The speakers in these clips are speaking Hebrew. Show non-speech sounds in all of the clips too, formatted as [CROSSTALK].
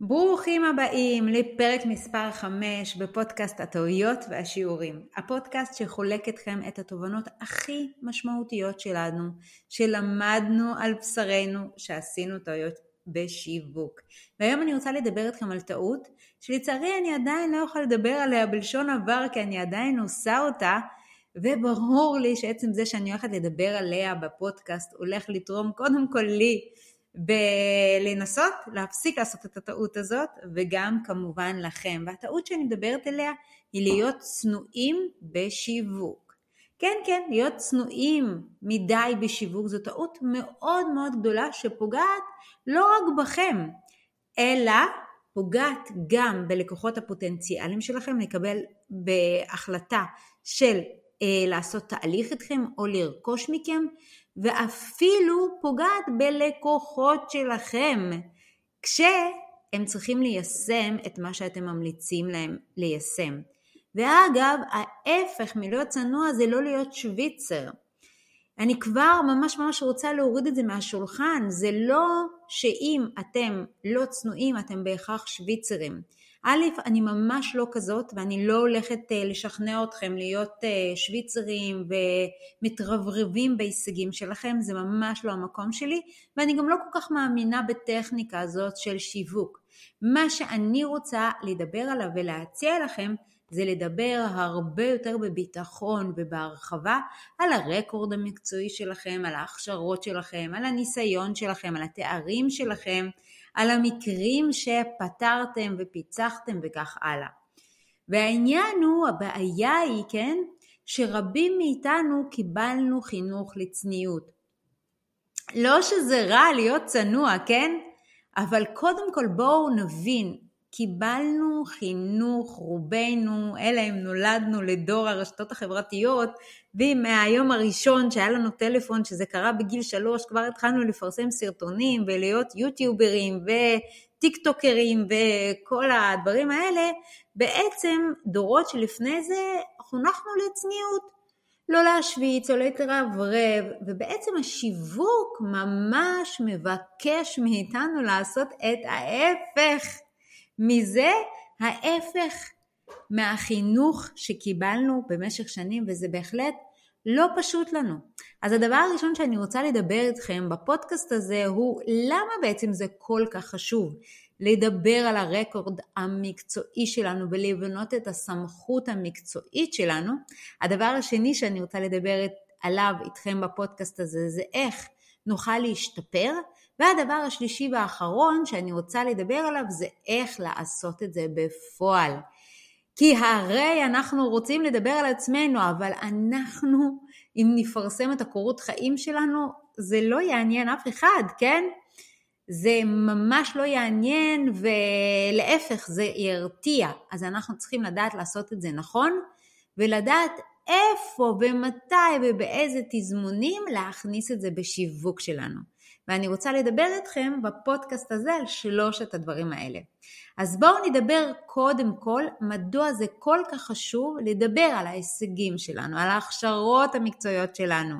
ברוכים הבאים לפרק מספר 5 בפודקאסט הטעויות והשיעורים. הפודקאסט שחולק אתכם את התובנות הכי משמעותיות שלנו, שלמדנו על בשרנו שעשינו טעויות בשיווק. והיום אני רוצה לדבר איתכם על טעות, שלצערי אני עדיין לא יכולה לדבר עליה בלשון עבר כי אני עדיין עושה אותה, וברור לי שעצם זה שאני הולכת לדבר עליה בפודקאסט הולך לתרום קודם כל לי בלנסות להפסיק לעשות את הטעות הזאת וגם כמובן לכם. והטעות שאני מדברת עליה היא להיות צנועים בשיווק. כן, כן, להיות צנועים מדי בשיווק זו טעות מאוד מאוד גדולה שפוגעת לא רק בכם, אלא פוגעת גם בלקוחות הפוטנציאליים שלכם לקבל בהחלטה של אה, לעשות תהליך איתכם או לרכוש מכם ואפילו פוגעת בלקוחות שלכם כשהם צריכים ליישם את מה שאתם ממליצים להם ליישם. ואגב, ההפך מלהיות צנוע זה לא להיות שוויצר. אני כבר ממש ממש רוצה להוריד את זה מהשולחן, זה לא שאם אתם לא צנועים אתם בהכרח שוויצרים. א', אני ממש לא כזאת ואני לא הולכת אה, לשכנע אתכם להיות אה, שוויצרים ומתרברבים בהישגים שלכם, זה ממש לא המקום שלי ואני גם לא כל כך מאמינה בטכניקה הזאת של שיווק. מה שאני רוצה לדבר עליו ולהציע לכם זה לדבר הרבה יותר בביטחון ובהרחבה על הרקורד המקצועי שלכם, על ההכשרות שלכם, על הניסיון שלכם, על התארים שלכם, על המקרים שפתרתם ופיצחתם וכך הלאה. והעניין הוא, הבעיה היא, כן, שרבים מאיתנו קיבלנו חינוך לצניעות. לא שזה רע להיות צנוע, כן? אבל קודם כל בואו נבין, קיבלנו חינוך, רובנו, אלא אם נולדנו לדור הרשתות החברתיות, ומהיום הראשון שהיה לנו טלפון, שזה קרה בגיל שלוש, כבר התחלנו לפרסם סרטונים ולהיות יוטיוברים וטיק טוקרים וכל הדברים האלה, בעצם דורות שלפני זה חונכנו לצניעות. לא להשוויץ או להתרברב, ובעצם השיווק ממש מבקש מאיתנו לעשות את ההפך. מזה ההפך מהחינוך שקיבלנו במשך שנים וזה בהחלט לא פשוט לנו. אז הדבר הראשון שאני רוצה לדבר איתכם בפודקאסט הזה הוא למה בעצם זה כל כך חשוב לדבר על הרקורד המקצועי שלנו ולבנות את הסמכות המקצועית שלנו. הדבר השני שאני רוצה לדבר עליו איתכם בפודקאסט הזה זה איך נוכל להשתפר והדבר השלישי והאחרון שאני רוצה לדבר עליו זה איך לעשות את זה בפועל. כי הרי אנחנו רוצים לדבר על עצמנו, אבל אנחנו, אם נפרסם את הקורות חיים שלנו, זה לא יעניין אף אחד, כן? זה ממש לא יעניין ולהפך זה ירתיע. אז אנחנו צריכים לדעת לעשות את זה נכון ולדעת איפה ומתי ובאיזה תזמונים להכניס את זה בשיווק שלנו. ואני רוצה לדבר איתכם בפודקאסט הזה על שלושת הדברים האלה. אז בואו נדבר קודם כל מדוע זה כל כך חשוב לדבר על ההישגים שלנו, על ההכשרות המקצועיות שלנו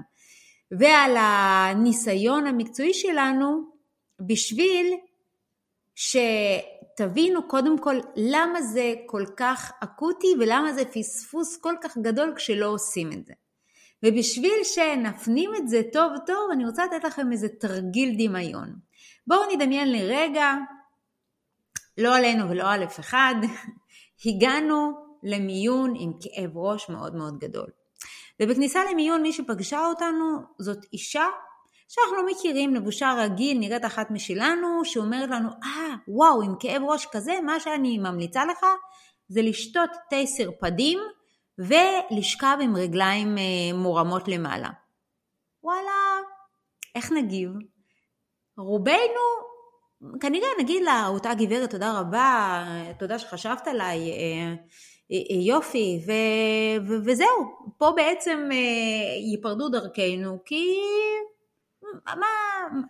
ועל הניסיון המקצועי שלנו בשביל שתבינו קודם כל למה זה כל כך אקוטי ולמה זה פספוס כל כך גדול כשלא עושים את זה. ובשביל שנפנים את זה טוב טוב, אני רוצה לתת לכם איזה תרגיל דמיון. בואו נדמיין לרגע, לא עלינו ולא על אף אחד, [LAUGHS] הגענו למיון עם כאב ראש מאוד מאוד גדול. ובכניסה למיון מי שפגשה אותנו זאת אישה שאנחנו לא מכירים, לבושה רגיל, נראית אחת משלנו, שאומרת לנו, אה, ah, וואו, עם כאב ראש כזה, מה שאני ממליצה לך זה לשתות תה סרפדים ולשכב עם רגליים אה, מורמות למעלה. וואלה, איך נגיב? רובנו, כנראה נגיד לאותה גברת תודה רבה, תודה שחשבת עליי, אה, אה, יופי, ו, ו, וזהו, פה בעצם ייפרדו דרכנו, כי מה,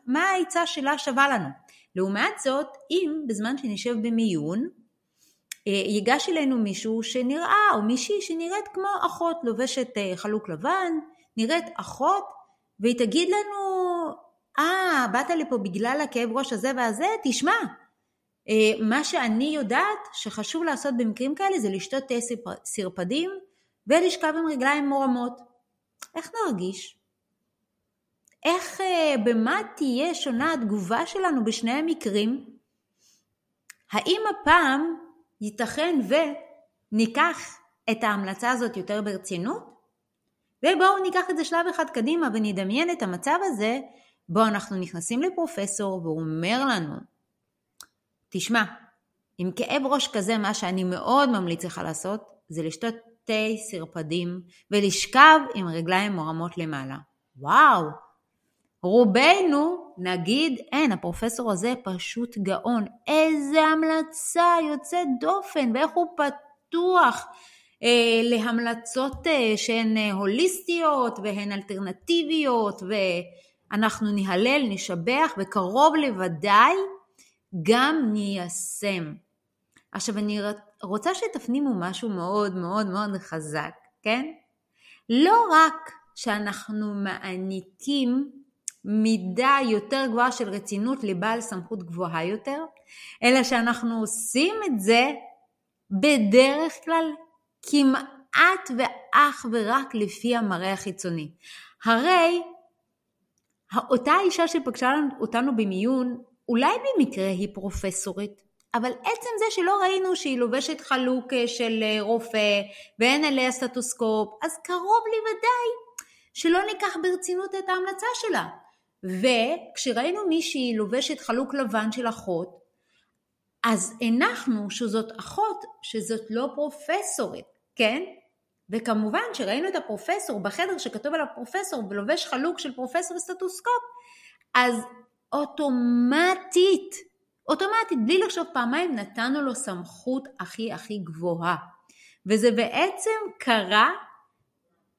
מה העצה שלה שווה לנו? לעומת זאת, אם בזמן שנשב במיון, ייגש אלינו מישהו שנראה, או מישהי שנראית כמו אחות, לובשת אה, חלוק לבן, נראית אחות, והיא תגיד לנו, אה, ah, באת לפה בגלל הכאב ראש הזה והזה, תשמע, אה, מה שאני יודעת שחשוב לעשות במקרים כאלה זה לשתות תה סרפדים ולשכב עם רגליים מורמות. איך נרגיש? איך, אה, במה תהיה שונה התגובה שלנו בשני המקרים? האם הפעם ייתכן וניקח את ההמלצה הזאת יותר ברצינות? ובואו ניקח את זה שלב אחד קדימה ונדמיין את המצב הזה בו אנחנו נכנסים לפרופסור והוא אומר לנו, תשמע, עם כאב ראש כזה מה שאני מאוד ממליץ לך לעשות זה לשתות תה סרפדים ולשכב עם רגליים מורמות למעלה. וואו, רובנו נגיד, אין, הפרופסור הזה פשוט גאון, איזה המלצה יוצאת דופן, ואיך הוא פתוח אה, להמלצות אה, שהן אה, הוליסטיות והן אלטרנטיביות, ואנחנו נהלל, נשבח, וקרוב לוודאי גם ניישם. עכשיו אני רוצה שתפנימו משהו מאוד מאוד מאוד חזק, כן? לא רק שאנחנו מעניקים מידה יותר גבוהה של רצינות לבעל סמכות גבוהה יותר, אלא שאנחנו עושים את זה בדרך כלל כמעט ואך ורק לפי המראה החיצוני. הרי אותה אישה שפגשה אותנו במיון, אולי במקרה היא פרופסורית, אבל עצם זה שלא ראינו שהיא לובשת חלוק אה, של אה, רופא ואין עליה סטטוסקופ, אז קרוב לוודאי שלא ניקח ברצינות את ההמלצה שלה. וכשראינו מישהי לובשת חלוק לבן של אחות, אז הנחנו שזאת אחות, שזאת לא פרופסורית, כן? וכמובן שראינו את הפרופסור בחדר שכתוב על הפרופסור ולובש חלוק של פרופסור סטטוסקופ, אז אוטומטית, אוטומטית, בלי לחשוב פעמיים, נתנו לו סמכות הכי הכי גבוהה. וזה בעצם קרה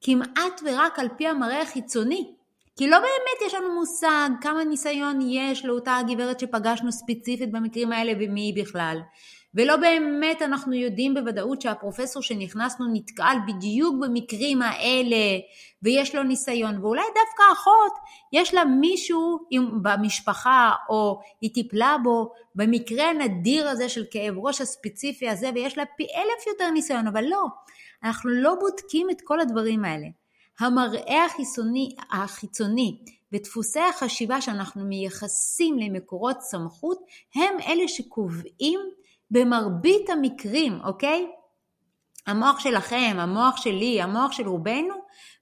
כמעט ורק על פי המראה החיצוני. כי לא באמת יש לנו מושג כמה ניסיון יש לאותה הגברת שפגשנו ספציפית במקרים האלה ומי היא בכלל. ולא באמת אנחנו יודעים בוודאות שהפרופסור שנכנסנו נתקל בדיוק במקרים האלה ויש לו ניסיון ואולי דווקא אחות יש לה מישהו במשפחה או היא טיפלה בו במקרה הנדיר הזה של כאב ראש הספציפי הזה ויש לה פי אלף יותר ניסיון אבל לא, אנחנו לא בודקים את כל הדברים האלה. המראה החיצוני, החיצוני ודפוסי החשיבה שאנחנו מייחסים למקורות סמכות הם אלה שקובעים במרבית המקרים, אוקיי? המוח שלכם, המוח שלי, המוח של רובנו,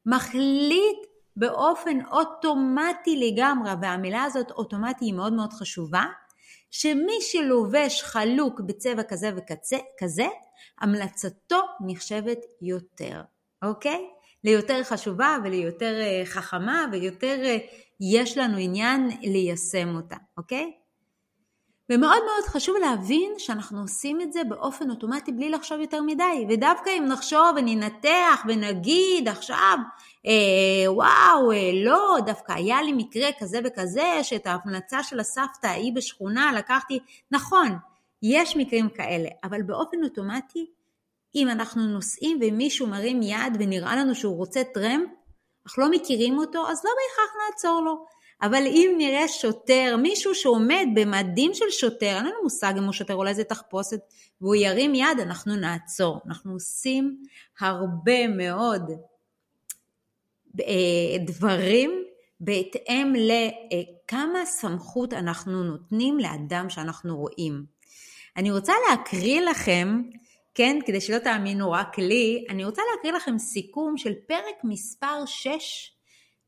מחליט באופן אוטומטי לגמרי, והמילה הזאת אוטומטי היא מאוד מאוד חשובה, שמי שלובש חלוק בצבע כזה וכזה, המלצתו נחשבת יותר, אוקיי? ליותר חשובה וליותר אה, חכמה ויותר אה, יש לנו עניין ליישם אותה, אוקיי? ומאוד מאוד חשוב להבין שאנחנו עושים את זה באופן אוטומטי בלי לחשוב יותר מדי, ודווקא אם נחשוב וננתח ונגיד עכשיו, אה, וואו, אה, לא, דווקא היה לי מקרה כזה וכזה, שאת ההמלצה של הסבתא ההיא בשכונה לקחתי, נכון, יש מקרים כאלה, אבל באופן אוטומטי אם אנחנו נוסעים ומישהו מרים יד ונראה לנו שהוא רוצה טרמפ, אנחנו לא מכירים אותו, אז לא בהכרח נעצור לו. אבל אם נראה שוטר, מישהו שעומד במדים של שוטר, אין לנו מושג אם הוא שוטר, אולי זה תחפושת, והוא ירים יד, אנחנו נעצור. אנחנו עושים הרבה מאוד אה, דברים בהתאם לכמה סמכות אנחנו נותנים לאדם שאנחנו רואים. אני רוצה להקריא לכם כן, כדי שלא תאמינו רק לי, אני רוצה להקריא לכם סיכום של פרק מספר 6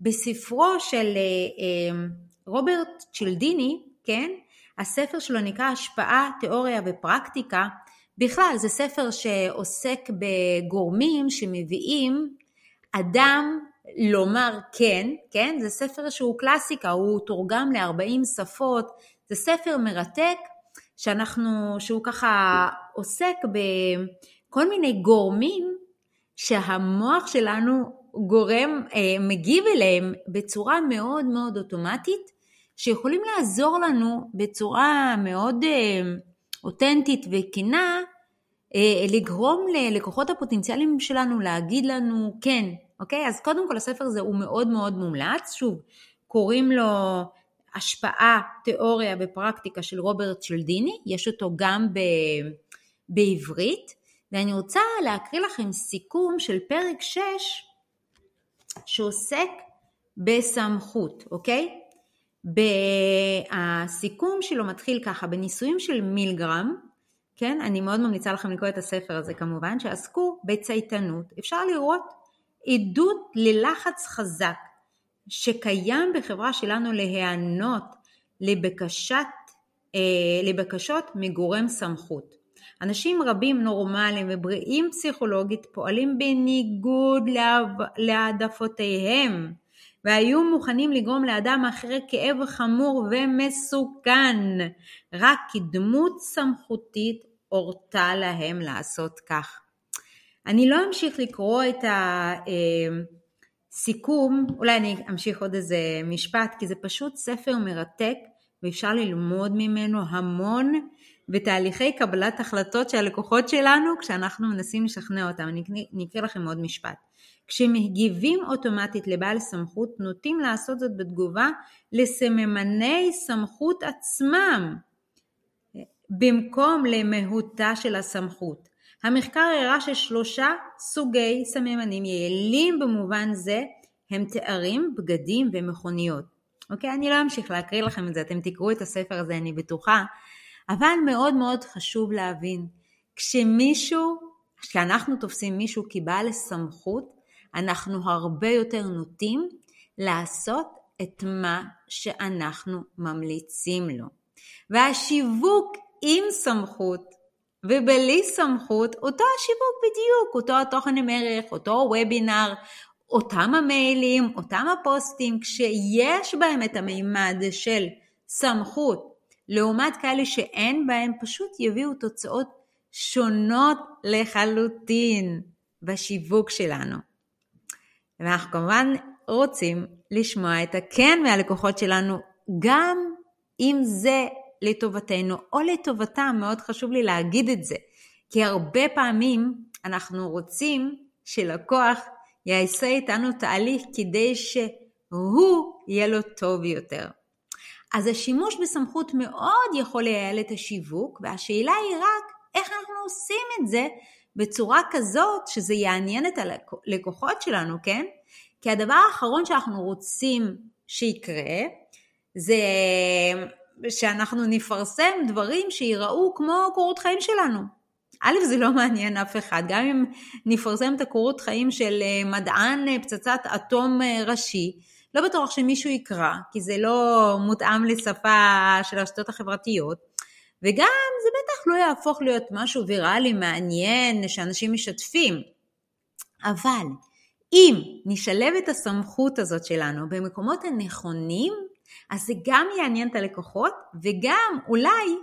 בספרו של אה, אה, רוברט צ'ילדיני, כן? הספר שלו נקרא השפעה, תיאוריה ופרקטיקה. בכלל, זה ספר שעוסק בגורמים שמביאים אדם לומר כן, כן? זה ספר שהוא קלאסיקה, הוא תורגם ל-40 שפות, זה ספר מרתק שאנחנו, שהוא ככה עוסק בכל מיני גורמים שהמוח שלנו גורם, אה, מגיב אליהם בצורה מאוד מאוד אוטומטית, שיכולים לעזור לנו בצורה מאוד אה, אותנטית וכנה, אה, לגרום ללקוחות הפוטנציאליים שלנו להגיד לנו כן, אוקיי? אז קודם כל הספר הזה הוא מאוד מאוד מומלץ, שוב, קוראים לו השפעה, תיאוריה ופרקטיקה של רוברט שלדיני, יש אותו גם ב, בעברית, ואני רוצה להקריא לכם סיכום של פרק 6 שעוסק בסמכות, אוקיי? הסיכום שלו מתחיל ככה, בניסויים של מילגרם, כן, אני מאוד ממליצה לכם לקרוא את הספר הזה כמובן, שעסקו בצייתנות. אפשר לראות עדות ללחץ חזק שקיים בחברה שלנו להיענות לבקשת, אה, לבקשות מגורם סמכות. אנשים רבים נורמליים ובריאים פסיכולוגית פועלים בניגוד להעדפותיהם והיו מוכנים לגרום לאדם אחר כאב חמור ומסוכן רק כי דמות סמכותית הורתה להם לעשות כך. אני לא אמשיך לקרוא את הסיכום, אולי אני אמשיך עוד איזה משפט, כי זה פשוט ספר מרתק ואפשר ללמוד ממנו המון בתהליכי קבלת החלטות של הלקוחות שלנו כשאנחנו מנסים לשכנע אותם. אני אקריא לכם עוד משפט. כשמגיבים אוטומטית לבעל סמכות נוטים לעשות זאת בתגובה לסממני סמכות עצמם במקום למהותה של הסמכות. המחקר הראה ששלושה סוגי סממנים יעילים במובן זה הם תארים, בגדים ומכוניות. אוקיי? אני לא אמשיך להקריא לכם את זה, אתם תקראו את הספר הזה, אני בטוחה. אבל מאוד מאוד חשוב להבין, כשמישהו, כשאנחנו תופסים מישהו כבעל סמכות, אנחנו הרבה יותר נוטים לעשות את מה שאנחנו ממליצים לו. והשיווק עם סמכות ובלי סמכות, אותו השיווק בדיוק, אותו התוכן עם ערך, אותו וובינר, אותם המיילים, אותם הפוסטים, כשיש בהם את המימד של סמכות, לעומת כאלה שאין בהם, פשוט יביאו תוצאות שונות לחלוטין בשיווק שלנו. ואנחנו כמובן רוצים לשמוע את הכן מהלקוחות שלנו, גם אם זה לטובתנו או לטובתם, מאוד חשוב לי להגיד את זה, כי הרבה פעמים אנחנו רוצים שלקוח יעשה איתנו תהליך כדי שהוא יהיה לו טוב יותר. אז השימוש בסמכות מאוד יכול לייעל את השיווק, והשאלה היא רק איך אנחנו עושים את זה בצורה כזאת שזה יעניין את הלקוחות שלנו, כן? כי הדבר האחרון שאנחנו רוצים שיקרה זה שאנחנו נפרסם דברים שיראו כמו קורות חיים שלנו. א', זה לא מעניין אף אחד, גם אם נפרסם את הקורות חיים של אה, מדען אה, פצצת אטום אה, ראשי, לא בטוח שמישהו יקרא, כי זה לא מותאם לשפה של הרשתות החברתיות, וגם זה בטח לא יהפוך להיות משהו ויראלי מעניין שאנשים משתפים. אבל אם נשלב את הסמכות הזאת שלנו במקומות הנכונים, אז זה גם יעניין את הלקוחות, וגם אולי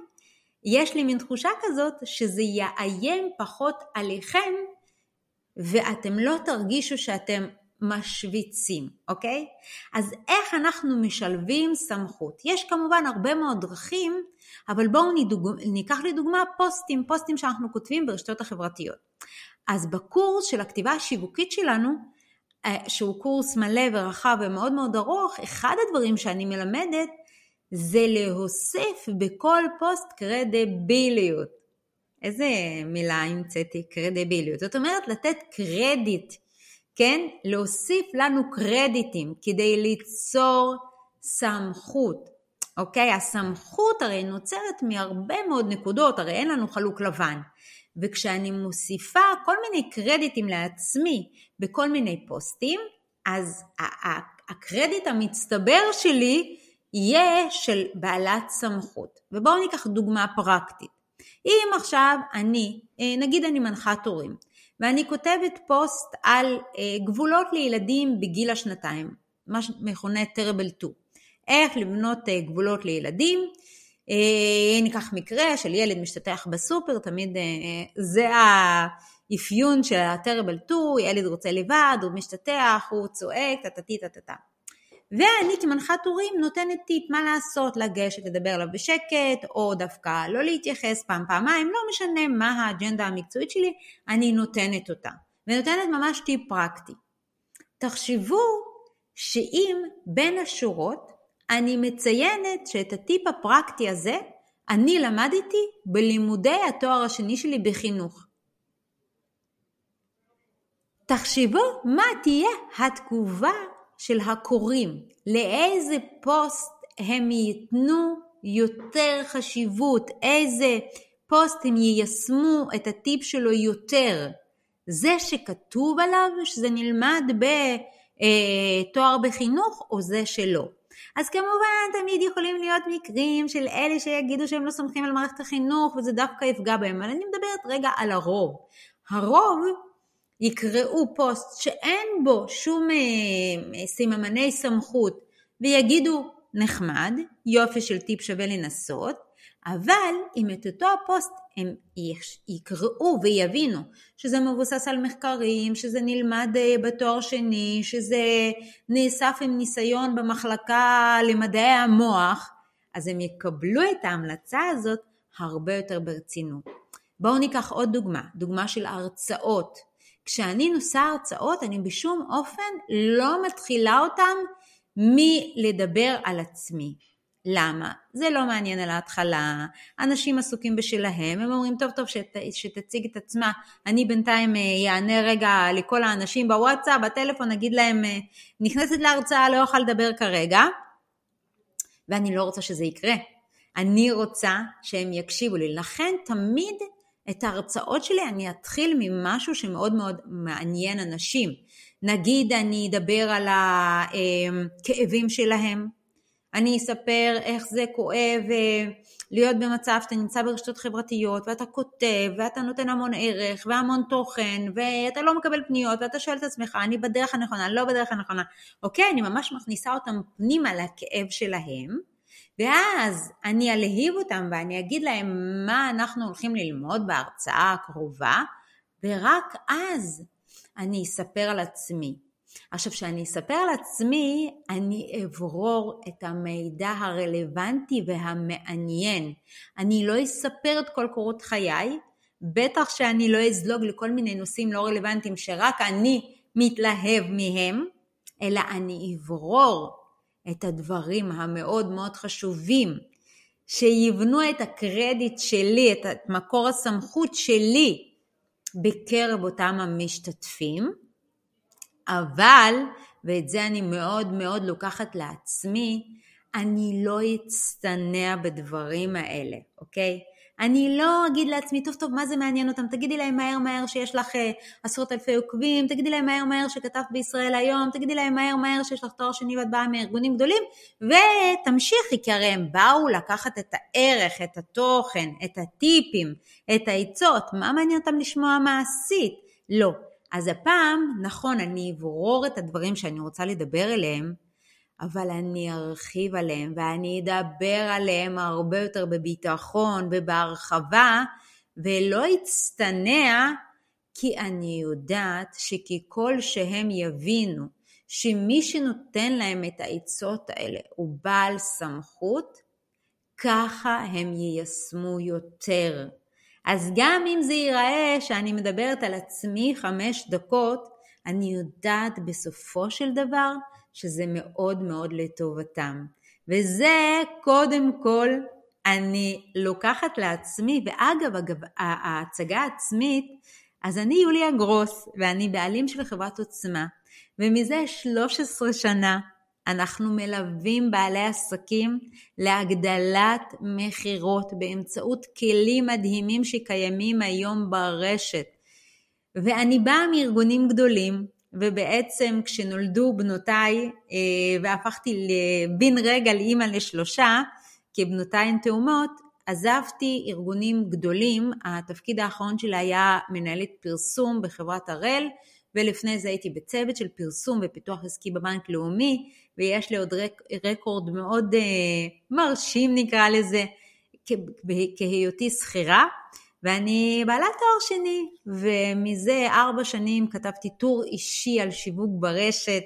יש לי מין תחושה כזאת שזה יאיים פחות עליכם, ואתם לא תרגישו שאתם משוויצים, אוקיי? אז איך אנחנו משלבים סמכות? יש כמובן הרבה מאוד דרכים, אבל בואו נדוג... ניקח לדוגמה פוסטים, פוסטים שאנחנו כותבים ברשתות החברתיות. אז בקורס של הכתיבה השיווקית שלנו, אה, שהוא קורס מלא ורחב ומאוד מאוד ארוך, אחד הדברים שאני מלמדת זה להוסיף בכל פוסט קרדיביליות. איזה מילה המצאתי? קרדיביליות. זאת אומרת לתת קרדיט, כן? להוסיף לנו קרדיטים כדי ליצור סמכות. אוקיי? הסמכות הרי נוצרת מהרבה מאוד נקודות, הרי אין לנו חלוק לבן. וכשאני מוסיפה כל מיני קרדיטים לעצמי בכל מיני פוסטים, אז הקרדיט המצטבר שלי יהיה של בעלת סמכות. ובואו ניקח דוגמה פרקטית. אם עכשיו אני, אה, נגיד אני מנחת הורים, ואני כותבת פוסט על אה, גבולות לילדים בגיל השנתיים, מה שמכונה terrible 2, איך לבנות אה, גבולות לילדים, אה, ניקח מקרה של ילד משתטח בסופר, תמיד זה האפיון של ה-terrible 2, ילד רוצה לבד, הוא משתטח, הוא צועק, טטטי טטטה. ואני כמנחת הורים נותנת טיפ מה לעשות, לגשת, לדבר עליו בשקט, או דווקא לא להתייחס פעם, פעמיים, לא משנה מה האג'נדה המקצועית שלי, אני נותנת אותה. ונותנת ממש טיפ פרקטי. תחשבו שאם בין השורות אני מציינת שאת הטיפ הפרקטי הזה אני למדתי בלימודי התואר השני שלי בחינוך. תחשבו מה תהיה התגובה של הקוראים, לאיזה פוסט הם ייתנו יותר חשיבות, איזה פוסט הם יישמו את הטיפ שלו יותר. זה שכתוב עליו שזה נלמד בתואר אה, בחינוך או זה שלא. אז כמובן תמיד יכולים להיות מקרים של אלה שיגידו שהם לא סומכים על מערכת החינוך וזה דווקא יפגע בהם, אבל אני מדברת רגע על הרוב. הרוב יקראו פוסט שאין בו שום אה, סיממני סמכות ויגידו נחמד, יופי של טיפ שווה לנסות, אבל אם את אותו הפוסט הם יקראו ויבינו שזה מבוסס על מחקרים, שזה נלמד אה, בתואר שני, שזה נאסף עם ניסיון במחלקה למדעי המוח, אז הם יקבלו את ההמלצה הזאת הרבה יותר ברצינות. בואו ניקח עוד דוגמה, דוגמה של הרצאות. כשאני נושא הרצאות אני בשום אופן לא מתחילה אותם מלדבר על עצמי. למה? זה לא מעניין על ההתחלה, אנשים עסוקים בשלהם, הם אומרים טוב טוב שת, שתציג את עצמה, אני בינתיים אענה אה, רגע לכל האנשים בוואטסאפ, בטלפון, אגיד להם אה, נכנסת להרצאה, לא אוכל לדבר כרגע, ואני לא רוצה שזה יקרה. אני רוצה שהם יקשיבו לי, לכן תמיד את ההרצאות שלי אני אתחיל ממשהו שמאוד מאוד מעניין אנשים. נגיד אני אדבר על הכאבים אה, שלהם, אני אספר איך זה כואב אה, להיות במצב שאתה נמצא ברשתות חברתיות ואתה כותב ואתה נותן המון ערך והמון תוכן ואתה לא מקבל פניות ואתה שואל את עצמך אני בדרך הנכונה, לא בדרך הנכונה, אוקיי? אני ממש מכניסה אותם פנימה לכאב שלהם ואז אני אלהיב אותם ואני אגיד להם מה אנחנו הולכים ללמוד בהרצאה הקרובה ורק אז אני אספר על עצמי. עכשיו, כשאני אספר על עצמי, אני אברור את המידע הרלוונטי והמעניין. אני לא אספר את כל קורות חיי, בטח שאני לא אזלוג לכל מיני נושאים לא רלוונטיים שרק אני מתלהב מהם, אלא אני אברור את הדברים המאוד מאוד חשובים, שיבנו את הקרדיט שלי, את מקור הסמכות שלי בקרב אותם המשתתפים, אבל, ואת זה אני מאוד מאוד לוקחת לעצמי, אני לא אצטנע בדברים האלה, אוקיי? אני לא אגיד לעצמי, טוב טוב, מה זה מעניין אותם? תגידי להם מהר מהר שיש לך uh, עשרות אלפי עוקבים, תגידי להם מהר מהר שכתבת בישראל היום, תגידי להם מהר מהר שיש לך תואר שני ואת באה מארגונים גדולים, ותמשיכי, כי הרי הם באו לקחת את הערך, את התוכן, את הטיפים, את העצות, מה מעניין אותם לשמוע מעשית? לא. אז הפעם, נכון, אני אברור את הדברים שאני רוצה לדבר אליהם, אבל אני ארחיב עליהם ואני אדבר עליהם הרבה יותר בביטחון ובהרחבה ולא אצטנע כי אני יודעת שככל שהם יבינו שמי שנותן להם את העצות האלה הוא בעל סמכות, ככה הם יישמו יותר. אז גם אם זה ייראה שאני מדברת על עצמי חמש דקות, אני יודעת בסופו של דבר שזה מאוד מאוד לטובתם. וזה קודם כל אני לוקחת לעצמי, ואגב, אגב, ההצגה העצמית, אז אני יוליה גרוס, ואני בעלים של חברת עוצמה, ומזה 13 שנה אנחנו מלווים בעלי עסקים להגדלת מכירות באמצעות כלים מדהימים שקיימים היום ברשת. ואני באה מארגונים גדולים, ובעצם כשנולדו בנותיי אה, והפכתי בן רגע לאימא לשלושה, כי בנותיי הן תאומות, עזבתי ארגונים גדולים, התפקיד האחרון שלי היה מנהלת פרסום בחברת הראל, ולפני זה הייתי בצוות של פרסום ופיתוח עסקי בבנק לאומי, ויש לי עוד רק, רקורד מאוד uh, מרשים נקרא לזה, כהיותי שכירה. ואני בעלת תואר שני, ומזה ארבע שנים כתבתי טור אישי על שיווק ברשת,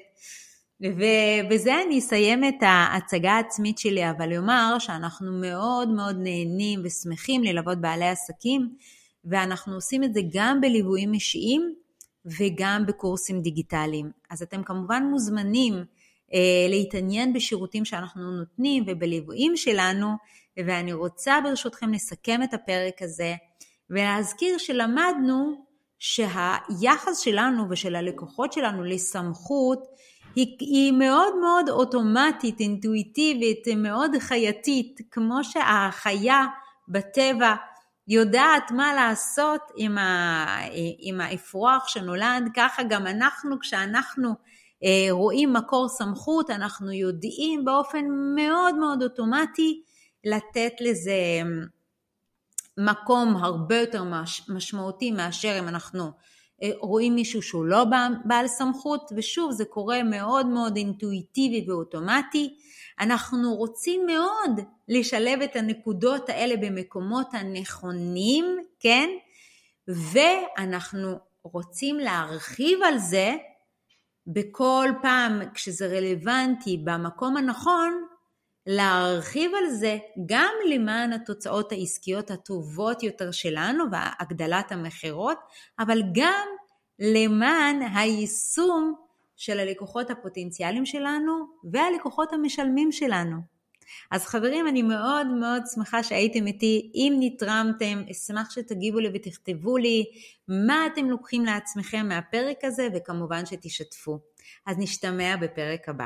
ובזה אני אסיים את ההצגה העצמית שלי, אבל אומר שאנחנו מאוד מאוד נהנים ושמחים ללוות בעלי עסקים, ואנחנו עושים את זה גם בליוויים אישיים וגם בקורסים דיגיטליים. אז אתם כמובן מוזמנים להתעניין בשירותים שאנחנו נותנים ובליוויים שלנו, ואני רוצה ברשותכם לסכם את הפרק הזה ולהזכיר שלמדנו שהיחס שלנו ושל הלקוחות שלנו לסמכות היא, היא מאוד מאוד אוטומטית, אינטואיטיבית, מאוד חייתית, כמו שהחיה בטבע יודעת מה לעשות עם, ה, עם האפרוח שנולד, ככה גם אנחנו, כשאנחנו אה, רואים מקור סמכות, אנחנו יודעים באופן מאוד מאוד אוטומטי לתת לזה מקום הרבה יותר מש, משמעותי מאשר אם אנחנו אה, רואים מישהו שהוא לא בעל סמכות, ושוב זה קורה מאוד מאוד אינטואיטיבי ואוטומטי. אנחנו רוצים מאוד לשלב את הנקודות האלה במקומות הנכונים, כן? ואנחנו רוצים להרחיב על זה בכל פעם כשזה רלוונטי במקום הנכון, להרחיב על זה גם למען התוצאות העסקיות הטובות יותר שלנו והגדלת המכירות, אבל גם למען היישום של הלקוחות הפוטנציאליים שלנו והלקוחות המשלמים שלנו. אז חברים, אני מאוד מאוד שמחה שהייתם איתי. אם נתרמתם, אשמח שתגיבו לי ותכתבו לי מה אתם לוקחים לעצמכם מהפרק הזה, וכמובן שתשתפו. אז נשתמע בפרק הבא.